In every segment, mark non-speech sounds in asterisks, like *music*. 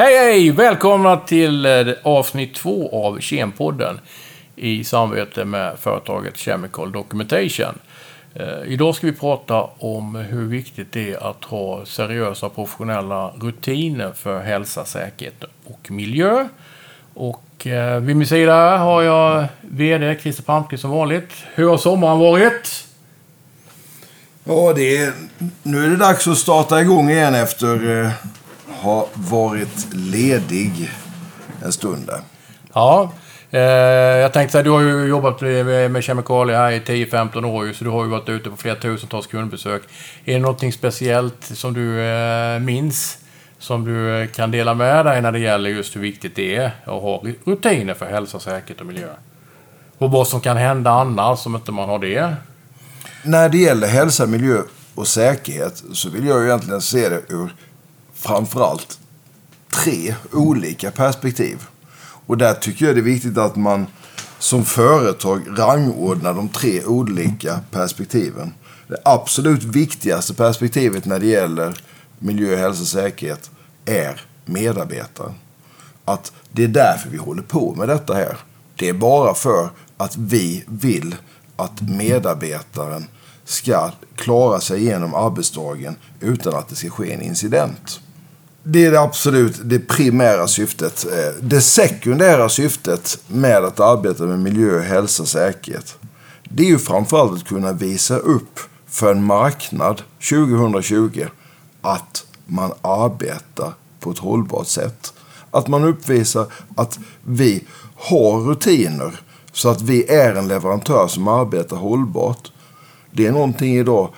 Hej hej! Välkomna till eh, avsnitt två av Kempodden i samarbete med företaget Chemical Documentation. Eh, idag ska vi prata om hur viktigt det är att ha seriösa professionella rutiner för hälsa, säkerhet och miljö. Och eh, vid min sida har jag VD Christer Palmqvist som vanligt. Hur har sommaren varit? Ja, det är, nu är det dags att starta igång igen efter eh, ha varit ledig en stund. Ja, eh, jag tänkte säga, du har ju jobbat med, kemikalier här i 10-15 år så du har ju varit ute på flera tusentals kundbesök. Är det någonting speciellt som du eh, minns? Som du eh, kan dela med dig när det gäller just hur viktigt det är att ha rutiner för hälsa, säkerhet och miljö? Och vad som kan hända annars om inte man har det? När det gäller hälsa, miljö och säkerhet så vill jag egentligen se det ur framförallt tre olika perspektiv. Och där tycker jag det är viktigt att man som företag rangordnar de tre olika perspektiven. Det absolut viktigaste perspektivet när det gäller miljö, hälsa och säkerhet är medarbetaren. Att det är därför vi håller på med detta här. Det är bara för att vi vill att medarbetaren ska klara sig igenom arbetsdagen utan att det ska ske en incident. Det är det absolut det primära syftet. Eh, det sekundära syftet med att arbeta med miljö, hälsa och säkerhet. Det är ju framförallt att kunna visa upp för en marknad 2020 att man arbetar på ett hållbart sätt. Att man uppvisar att vi har rutiner så att vi är en leverantör som arbetar hållbart. Det är någonting idag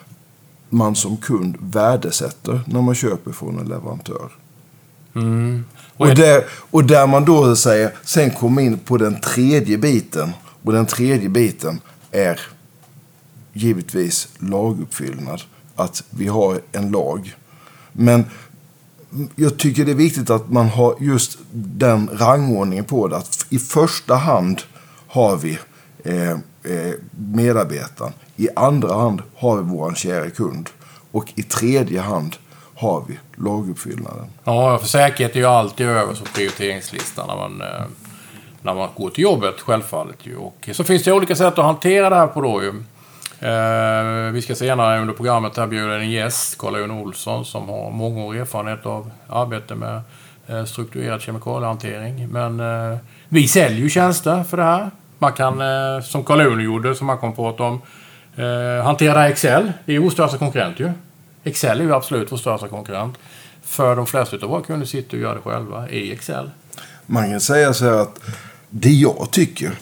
man som kund värdesätter när man köper från en leverantör. Mm. Och, där, och där man då säger, sen kommer in på den tredje biten. Och den tredje biten är givetvis laguppfyllnad. Att vi har en lag. Men jag tycker det är viktigt att man har just den rangordningen på det. Att i första hand har vi eh, eh, medarbetaren. I andra hand har vi vår kära kund. Och i tredje hand har vi laguppfyllnaden. Ja, för säkerhet är ju alltid över på prioriteringslistan när man, eh, när man går till jobbet, självfallet. Ju. Och så finns det olika sätt att hantera det här på då ju. Eh, vi ska senare under programmet här bjuda en gäst, Carl-Jon Olsson, som har mångårig erfarenhet av arbete med eh, strukturerad kemikaliehantering. Men eh, vi säljer ju tjänster för det här. Man kan, eh, som Carl-Jon gjorde, som han kom på att om, eh, hantera Excel. Det är ju vår största konkurrent ju. Excel är ju absolut vår största konkurrent. För de flesta av våra kunder sitter och gör det själva i Excel. Man kan säga så här att det jag tycker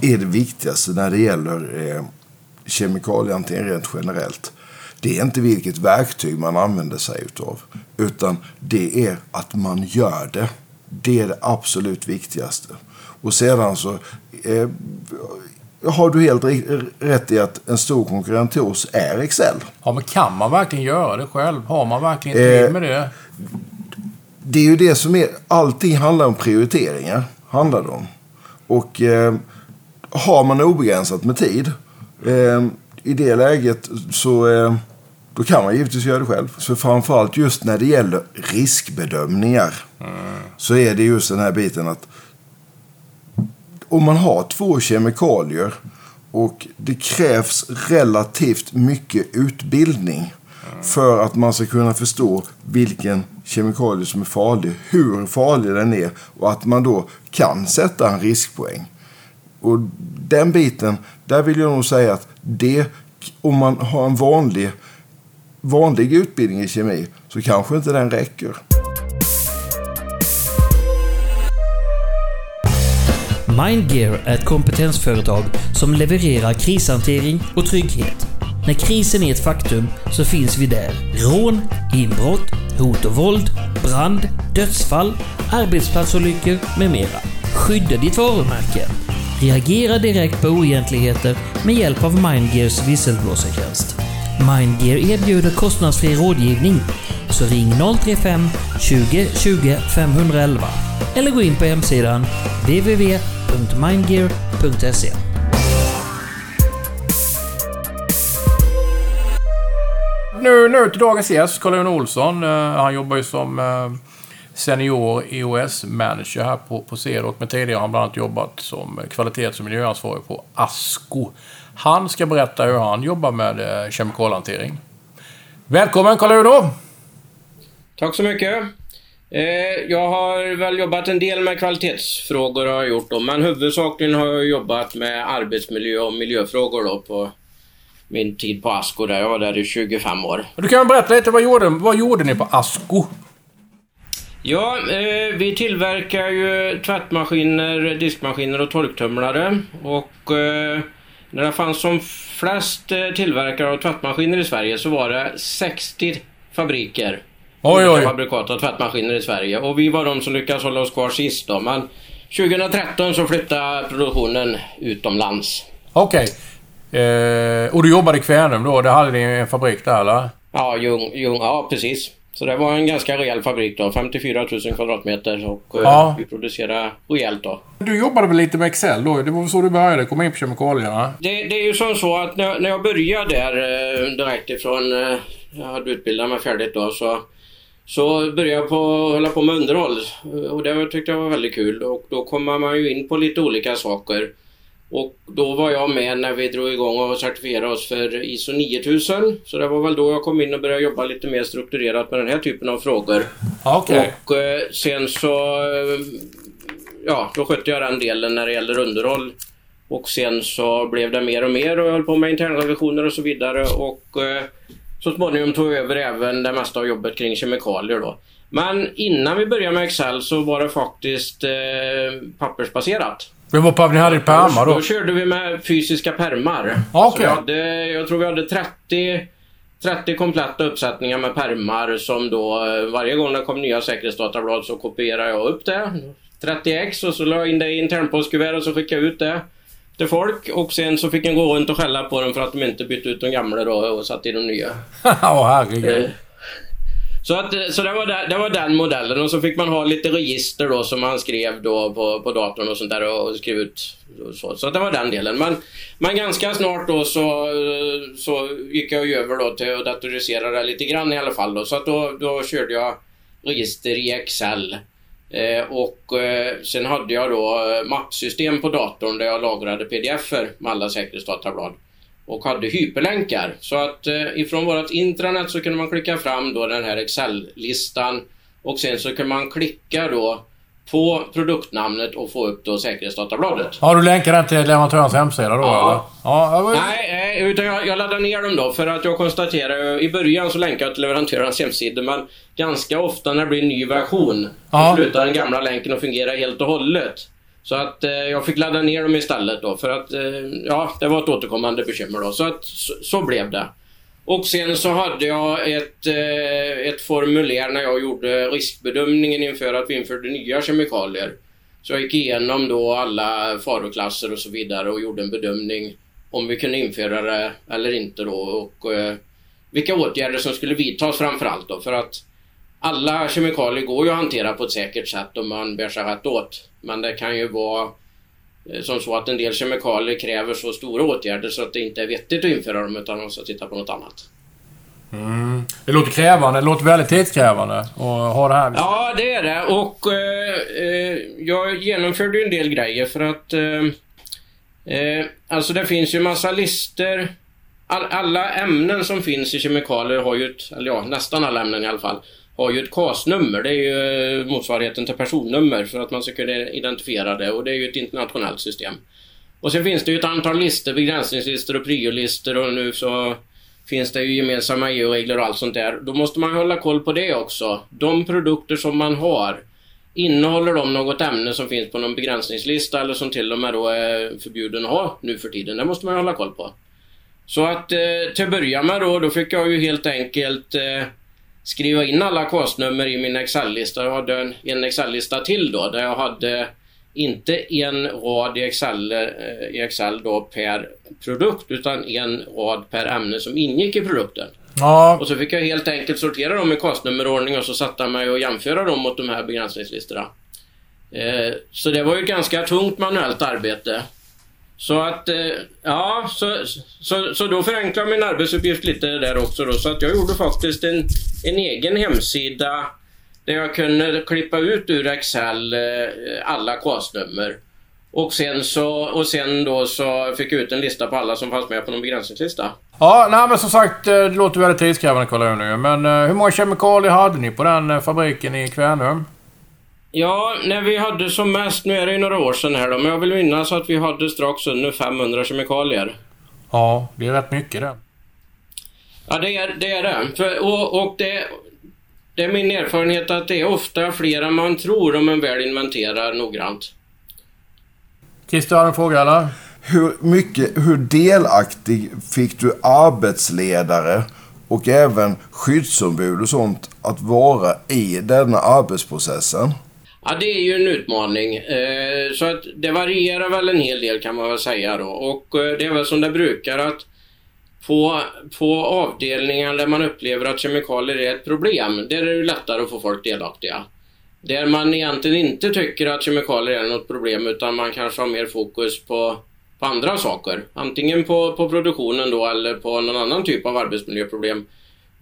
är det viktigaste när det gäller eh, kemikaliehantering rent generellt. Det är inte vilket verktyg man använder sig utav. Utan det är att man gör det. Det är det absolut viktigaste. Och sedan så eh, har du helt rätt i att en stor konkurrent till oss är Excel. Ja, men kan man verkligen göra det själv? Har man verkligen tid med det? Det är ju det som är... Allting handlar om prioriteringar. Handlar det om. Och eh, har man obegränsat med tid. Eh, I det läget så... Eh, då kan man givetvis göra det själv. Så framförallt just när det gäller riskbedömningar. Mm. Så är det just den här biten att om man har två kemikalier och det krävs relativt mycket utbildning för att man ska kunna förstå vilken kemikalie som är farlig, hur farlig den är och att man då kan sätta en riskpoäng. Och den biten, där vill jag nog säga att det, om man har en vanlig, vanlig utbildning i kemi så kanske inte den räcker. Mindgear är ett kompetensföretag som levererar krishantering och trygghet. När krisen är ett faktum så finns vi där. Rån, inbrott, hot och våld, brand, dödsfall, arbetsplatsolyckor med mera. Skydda ditt varumärke. Reagera direkt på oegentligheter med hjälp av Mindgears visselblåsartjänst. Mindgear erbjuder kostnadsfri rådgivning. Så ring 035 20 20 511 eller gå in på hemsidan www www.mindgear.se Nu, nu till dagens gäst, Carl-Jon Olsson. Uh, han jobbar ju som uh, senior EOS-manager här på, på Cedroc. Men tidigare har han bland annat jobbat som kvalitets och miljöansvarig på ASCO. Han ska berätta hur han jobbar med eh, kemikalhantering. Välkommen Carl-Uno! Tack så mycket. Eh, jag har väl jobbat en del med kvalitetsfrågor har jag gjort då, men huvudsakligen har jag jobbat med arbetsmiljö och miljöfrågor då på min tid på Asko där. Jag var där i 25 år. Du kan berätta lite, vad gjorde, vad gjorde ni på Asko? Ja, eh, vi tillverkar ju tvättmaskiner, diskmaskiner och torktumlare. Och eh, när det fanns som flest eh, tillverkare av tvättmaskiner i Sverige så var det 60 fabriker. Oj, oj. Fabrikat av tvättmaskiner i Sverige. Och vi var de som lyckades hålla oss kvar sist då. Men 2013 så flyttade produktionen utomlands. Okej. Eh, och du jobbade i Kvänum då? Det hade ni en fabrik där eller? Ja, Ljung, Ljung, ja precis. Så det var en ganska rejäl fabrik då. 54 000 kvadratmeter och eh, Ja. vi producerade rejält då. Du jobbade väl lite med Excel då? Det var så du började komma in på kemikalierna? Det, det är ju som så att när, när jag började där eh, direkt ifrån, eh, jag hade utbildat mig färdigt då, så, så började jag på, hålla på med underhåll. Och det tyckte jag var väldigt kul och då kommer man ju in på lite olika saker. Och då var jag med när vi drog igång och certifierade oss för ISO 9000. Så det var väl då jag kom in och började jobba lite mer strukturerat med den här typen av frågor. Okej. Och eh, sen så... Eh, ja, då skötte jag den delen när det gäller underhåll. Och sen så blev det mer och mer och jag höll på med internrevisioner och så vidare. Och eh, så småningom tog över även det mesta av jobbet kring kemikalier då. Men innan vi började med Excel så var det faktiskt eh, pappersbaserat. Men vad på ni hade pärmar då? Då körde vi med fysiska pärmar. Okej. Så hade, jag tror vi hade 30, 30 kompletta uppsättningar med pärmar som då eh, varje gång det kom nya säkerhetsdatablad så kopierade jag upp det. 30x och så la jag in det i internpostkuvert och så skickade jag ut det till folk och sen så fick en gå runt och skälla på dem för att de inte bytte ut de gamla då och satte i de nya. *laughs* Ja, herregud. Eh, Så, att, så det, var där, det var den modellen och så fick man ha lite register då som man skrev då på, på datorn och sånt där och skrev ut. och Så, så det var den delen. Men, men ganska snart då så, så gick jag över då till att datorisera det lite grann i alla fall. Då. Så att då, då körde jag register i Excel. Eh, och eh, sen hade jag då eh, mappsystem på datorn där jag lagrade pdf-er med alla säkerhetsdatablad och hade hyperlänkar. Så att eh, ifrån vårt intranät så kunde man klicka fram då den här Excel-listan och sen så kunde man klicka då på produktnamnet och få upp då säkerhetsdatabladet. Har du länkat den till leverantörens hemsida då Ja. eller? Ja. var- Nej, nej, utan jag, jag laddade ner dem då för att jag konstaterade i början så länkade jag till leverantörens hemsida men ganska ofta när det blir en ny version Ja. så slutar den gamla länken att fungera helt och hållet. Så att eh, jag fick ladda ner dem istället då för att eh, ja, det var ett återkommande bekymmer då. Så att så, så blev det. Och sen så hade jag ett, eh, ett formulär när jag gjorde riskbedömningen inför att vi införde nya kemikalier. Så jag gick igenom då alla faroklasser och så vidare och gjorde en bedömning om vi kunde införa det eller inte då och eh, vilka åtgärder som skulle vidtas framförallt då för att alla kemikalier går ju att hantera på ett säkert sätt om man bär sig rätt åt. Men det kan ju vara som så att en del kemikalier kräver så stora åtgärder så att det inte är vettigt att införa dem utan man ska titta på något annat. Det låter krävande. Det låter väldigt tidskrävande att ha det här. Ja, det är det. Och eh, eh, jag genomförde ju en del grejer för att... Eh, eh, alltså det finns ju massa lister. All, alla ämnen som finns i kemikalier har ju ett, eller ja, nästan alla ämnen i alla fall, har ju ett KAS-nummer. Det är ju eh, motsvarigheten till personnummer för att man ska kunna identifiera det och det är ju ett internationellt system. Och sen finns det ju ett antal listor, begränsningslistor och priolistor och nu så finns det ju gemensamma EU-regler och allt sånt där. Då måste man hålla koll på det också. De produkter som man har, innehåller de något ämne som finns på någon begränsningslista eller som till och med då är förbjuden att ha nu för tiden? Det måste man ju hålla koll på. Så att eh, till att börja med då, då fick jag ju helt enkelt eh, skriva in alla kostnummer i min Excel-lista. Jag hade en, en Excel-lista till då där jag hade inte en rad i Excel, eh, i Excel då per produkt utan en rad per ämne som ingick i produkten. Ja, Och så fick jag helt enkelt sortera dem i kostnummerordning och så satte mig och jämföra dem mot de här begränsningslistorna. Eh, så det var ju ett ganska tungt manuellt arbete. Så att, eh, ja, så, så, så då förenklade min arbetsuppgift lite där också då. Så att jag gjorde faktiskt en, en egen hemsida Där jag kunde klippa ut ur Excel eh, alla KAS-nummer. Och sen, så, och sen då så fick jag ut en lista på alla som fanns med på någon begränsningslista. Ja, nej men som sagt, eh, det låter väldigt tidskrävande Karl nu. Men hur många kemikalier hade ni på den fabriken i Kvänum? Ja, när vi hade som mest, nu är det ju några år sedan här då, men jag vill minnas att vi hade strax under 500 kemikalier. Ja, det är rätt mycket det. Ja, det är det. Är det. För, och och det, det är min erfarenhet att det är ofta fler än man tror om man väl inventerar noggrant. Christer, har du en fråga eller? Hur mycket, hur delaktig fick du arbetsledare och även skyddsombud och sånt att vara i denna arbetsprocessen? Ja, det är ju en utmaning. Eh, så att det varierar väl en hel del kan man väl säga då. Och eh, det är väl som det brukar att på, på avdelningar där man upplever att kemikalier är ett problem, där är det lättare att få folk delaktiga. Där man egentligen inte tycker att kemikalier är något problem utan man kanske har mer fokus på, på andra saker. Antingen på, på produktionen då eller på någon annan typ av arbetsmiljöproblem.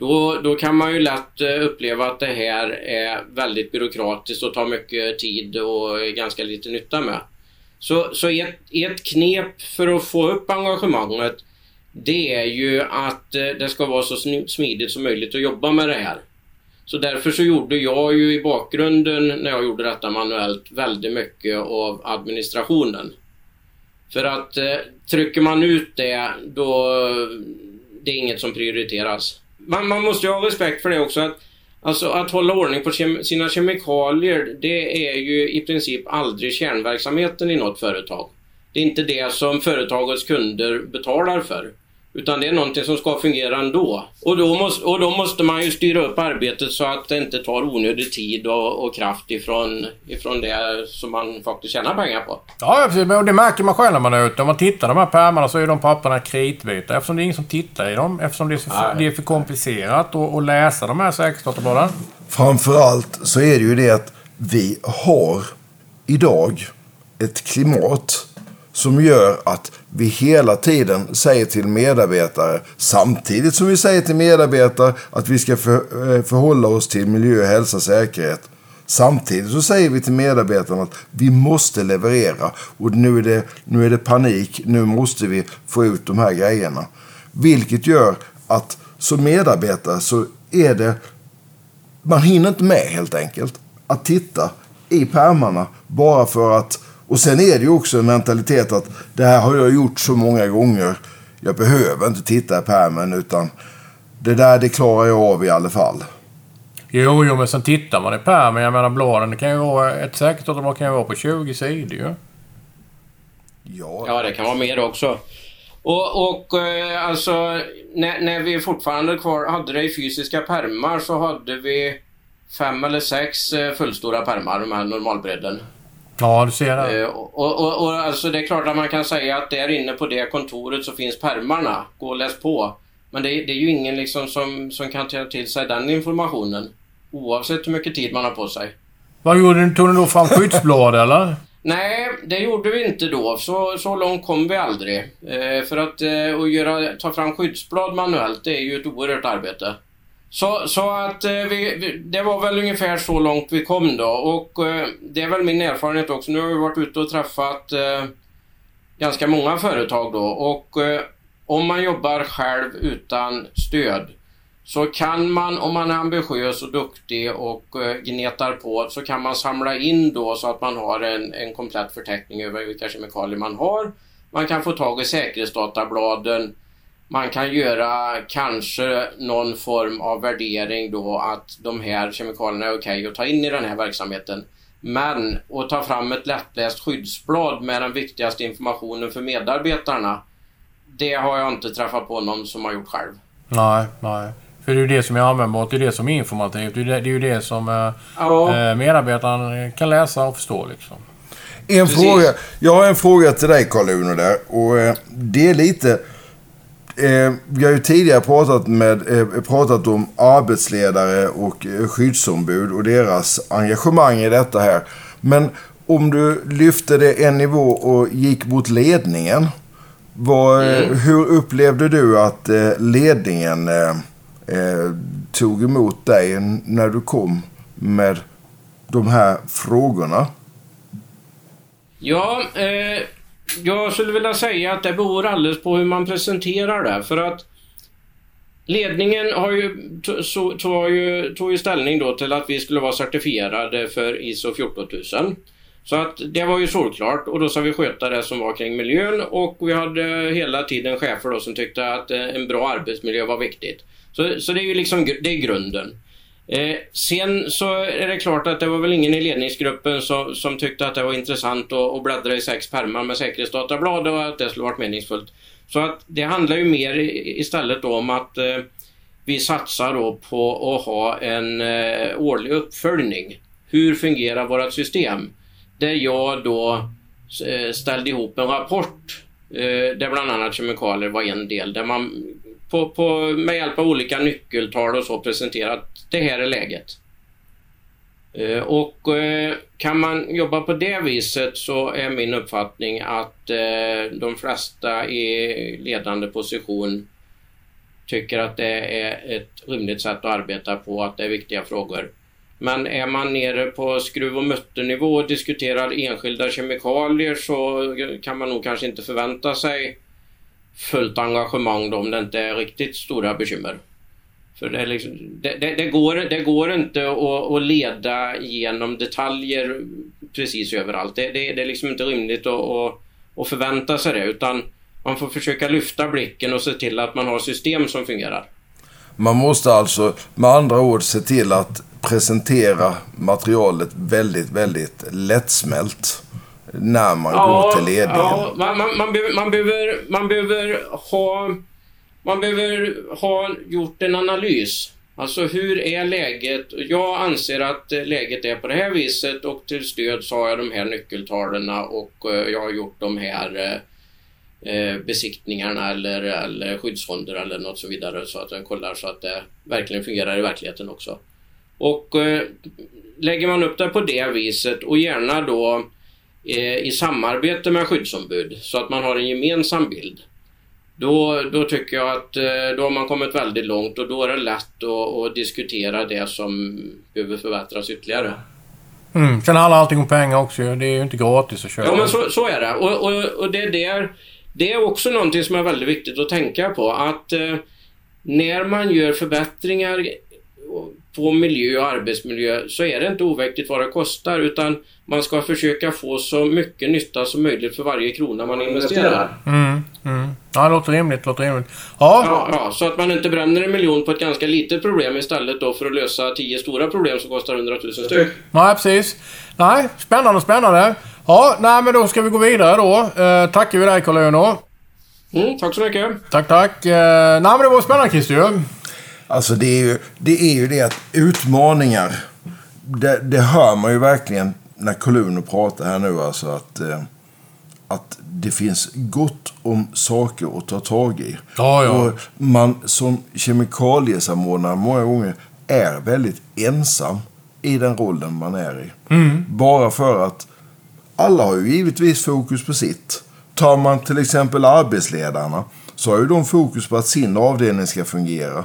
Då, då kan man ju lätt eh, uppleva att det här är väldigt byråkratiskt och tar mycket tid och är ganska lite nytta med. Så, så ett, ett knep för att få upp engagemanget det är ju att eh, det ska vara så smidigt som möjligt att jobba med det här. Så därför så gjorde jag ju i bakgrunden när jag gjorde detta manuellt väldigt mycket av administrationen. För att eh, trycker man ut det då det är inget som prioriteras. Man, man måste ju ha respekt för det också att Alltså att hålla ordning på kem sina kemikalier det är ju i princip aldrig kärnverksamheten i något företag. Det är inte det som företagets kunder betalar för. Utan det är någonting som ska fungera ändå. Och då måste, och då måste man ju styra upp arbetet så att det inte tar onödig tid och, och kraft ifrån, ifrån det som man faktiskt tjänar pengar på. Ja, precis. Men det märker man själv när man är ute. Om man tittar de här pärmarna så är de papperna kritvita. Eftersom det är ingen som tittar i dem. Eftersom det är, för, det är för komplicerat att, att läsa de här säkerhetsdatabladen. Framförallt så är det ju det att vi har idag ett klimat som gör att vi hela tiden säger till medarbetare, samtidigt som vi säger till medarbetare att vi ska för, eh, förhålla oss till miljö, hälsa, säkerhet. Samtidigt så säger vi till medarbetarna att vi måste leverera och nu är, det, nu är det panik, nu måste vi få ut de här grejerna. Vilket gör att som medarbetare så är det, man hinner inte med helt enkelt att titta i pärmarna bara för att och sen är det ju också en mentalitet att det här har jag gjort så många gånger. Jag behöver inte titta i pärmen utan det där det klarar jag av i alla fall. Jo, jo, men sen tittar man i pärmen. Jag menar bladen, det kan ju vara... Ett säkerhetsdatablag kan ju vara på 20 sidor ju. Ja. ja, det kan vara mer också. Och, och eh, alltså, när, när vi fortfarande kvar hade det i fysiska pärmar så hade vi fem eller sex eh, fullstora pärmar, de här normalbredden. Ja, du ser det. Eh, och, och, och, alltså det är klart att man kan säga att där inne på det kontoret så finns permarna. Gå och läs på. Men det, det är ju ingen liksom som, som kan ta till sig den informationen. Oavsett hur mycket tid man har på sig. Vad gjorde ni? Tog ni då fram skyddsblad eller? Nej, det gjorde vi inte då. Så, så långt kom vi aldrig. Eh, för att, eh, att göra, ta fram skyddsblad manuellt, det är ju ett oerhört arbete. Så, så att eh, vi, det var väl ungefär så långt vi kom då och eh, det är väl min erfarenhet också. Nu har vi varit ute och träffat eh, ganska många företag då och eh, om man jobbar själv utan stöd så kan man, om man är ambitiös och duktig och eh, gnetar på, så kan man samla in då så att man har en, en komplett förteckning över vilka kemikalier man har. Man kan få tag i säkerhetsdatabladen man kan göra kanske någon form av värdering då att de här kemikalierna är okej okay att ta in i den här verksamheten. Men att ta fram ett lättläst skyddsblad med den viktigaste informationen för medarbetarna. Det har jag inte träffat på någon som har gjort själv. Nej, nej. För det är ju det som är användbart. Det är det som är informativt. Det är, ju det som eh, ja. Eh, medarbetaren kan läsa och förstå. Liksom. En fråga. Jag har en fråga till dig Karl-Uno där. Och eh, det är lite Eh, vi har ju tidigare pratat, med, eh, pratat om arbetsledare och eh, skyddsombud och deras engagemang i detta här. Men om du lyfte det en nivå och gick mot ledningen. Vad, mm. Hur upplevde du att eh, ledningen eh, eh, tog emot dig när du kom med de här frågorna? Ja, eh, jag skulle vilja säga att det beror alldeles på hur man presenterar det. För att ledningen har ju, tog, ju, tog ju ställning då till att vi skulle vara certifierade för ISO 14000. Så att det var ju solklart och då ska vi sköta det som var kring miljön och vi hade hela tiden chefer då som tyckte att eh, en bra arbetsmiljö var viktigt. Så, så det är ju liksom det är grunden. Eh, sen så är det klart att det var väl ingen i ledningsgruppen som, som tyckte att det var intressant att, att bläddra i sex pärmar med säkerhetsdatablad och att det skulle varit meningsfullt. Så att det handlar ju mer istället om att eh, vi satsar då på att ha en eh, årlig uppföljning. Hur fungerar vårt system? Där jag då eh, ställde ihop en rapport eh, där bland annat kemikalier var en del. Där man på, på, med hjälp av olika nyckeltal och så presenterat det här är läget. Eh, och eh, kan man jobba på det viset så är min uppfattning att eh, de flesta i ledande position tycker att det är ett rimligt sätt att arbeta på, att det är viktiga frågor. Men är man nere på skruv och mutternivå och diskuterar enskilda kemikalier så kan man nog kanske inte förvänta sig fullt engagemang då, om det inte är riktigt stora bekymmer. För det, liksom, det, det, det, går, det går inte att, att leda genom detaljer precis överallt. Det, det, det är liksom inte rimligt att, att, att förvänta sig det utan man får försöka lyfta blicken och se till att man har system som fungerar. Man måste alltså med andra ord se till att presentera materialet väldigt, väldigt lättsmält när man ja, går till ledningen. Ja, man, man, man, behöver, man, behöver, man behöver ha man behöver ha gjort en analys. Alltså hur är läget? Jag anser att läget är på det här viset och till stöd så har jag de här nyckeltalen och eh, jag har gjort de här eh, eh, besiktningarna eller, eller skyddsfonder eller något så vidare så att jag kollar så att det verkligen fungerar i verkligheten också. Och lägger man upp det på det viset och gärna då i samarbete med skyddsombud så att man har en gemensam bild då, då tycker jag att eh, då har man kommit väldigt långt och då är det lätt att, att diskutera det som behöver förbättras ytterligare. Mm. Sen handlar allting om pengar också Det är ju inte gratis att köra. Ja, men så, så är det. Och, och, och det, där, det är också någonting som är väldigt viktigt att tänka på. Att eh, när man gör förbättringar på miljö och arbetsmiljö så är det inte oviktigt vad det kostar utan man ska försöka få så mycket nytta som möjligt för varje krona man investerar. Mm, mm. Ja, det låter rimligt. Låter rimligt. Ja. Ja, ja, så att man inte bränner en miljon på ett ganska litet problem istället då för att lösa tio stora problem som kostar hundratusen styck. Nej, precis. Nej, spännande, spännande. Ja, nej men då ska vi gå vidare då. Eh, tackar vi dig Carl mm, Tack så mycket. Tack, tack. Eh, nej men det var spännande Christer Alltså det är ju det, är ju det att utmaningar, det, det hör man ju verkligen när Coluno pratar här nu. Alltså att, eh, att det finns gott om saker att ta tag i. Ja, ja. Och man som kemikaliesamordnare många gånger är väldigt ensam i den rollen man är i. Mm. Bara för att alla har ju givetvis fokus på sitt. Tar man till exempel arbetsledarna så har ju de fokus på att sin avdelning ska fungera.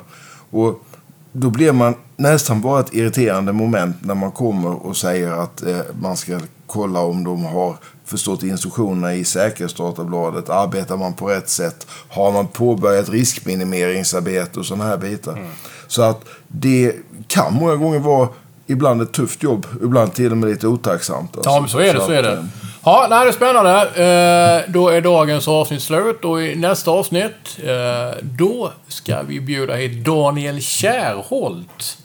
Och då blir man nästan bara ett irriterande moment när man kommer och säger att eh, man ska kolla om de har förstått instruktionerna i säkerhetsdatabladet. Arbetar man på rätt sätt? Har man påbörjat riskminimeringsarbete och sådana här bitar? Mm. Så att det kan många gånger vara ibland ett tufft jobb, ibland till och med lite otacksamt. Alltså. Ja, men så är det. Så, så är det. Eh, Ja, nej, det är spännande. Eh, då är dagens avsnitt slut och i nästa avsnitt eh, då ska vi bjuda hit Daniel Kärholt,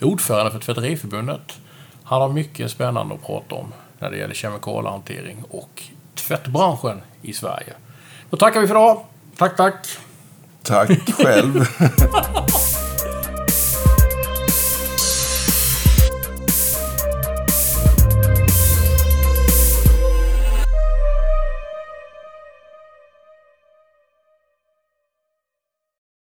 ordförande för Tvätteriförbundet. Han har mycket spännande att prata om när det gäller kemikaliehantering och tvättbranschen i Sverige. Då tackar vi för idag. Tack, tack. Tack själv. *laughs*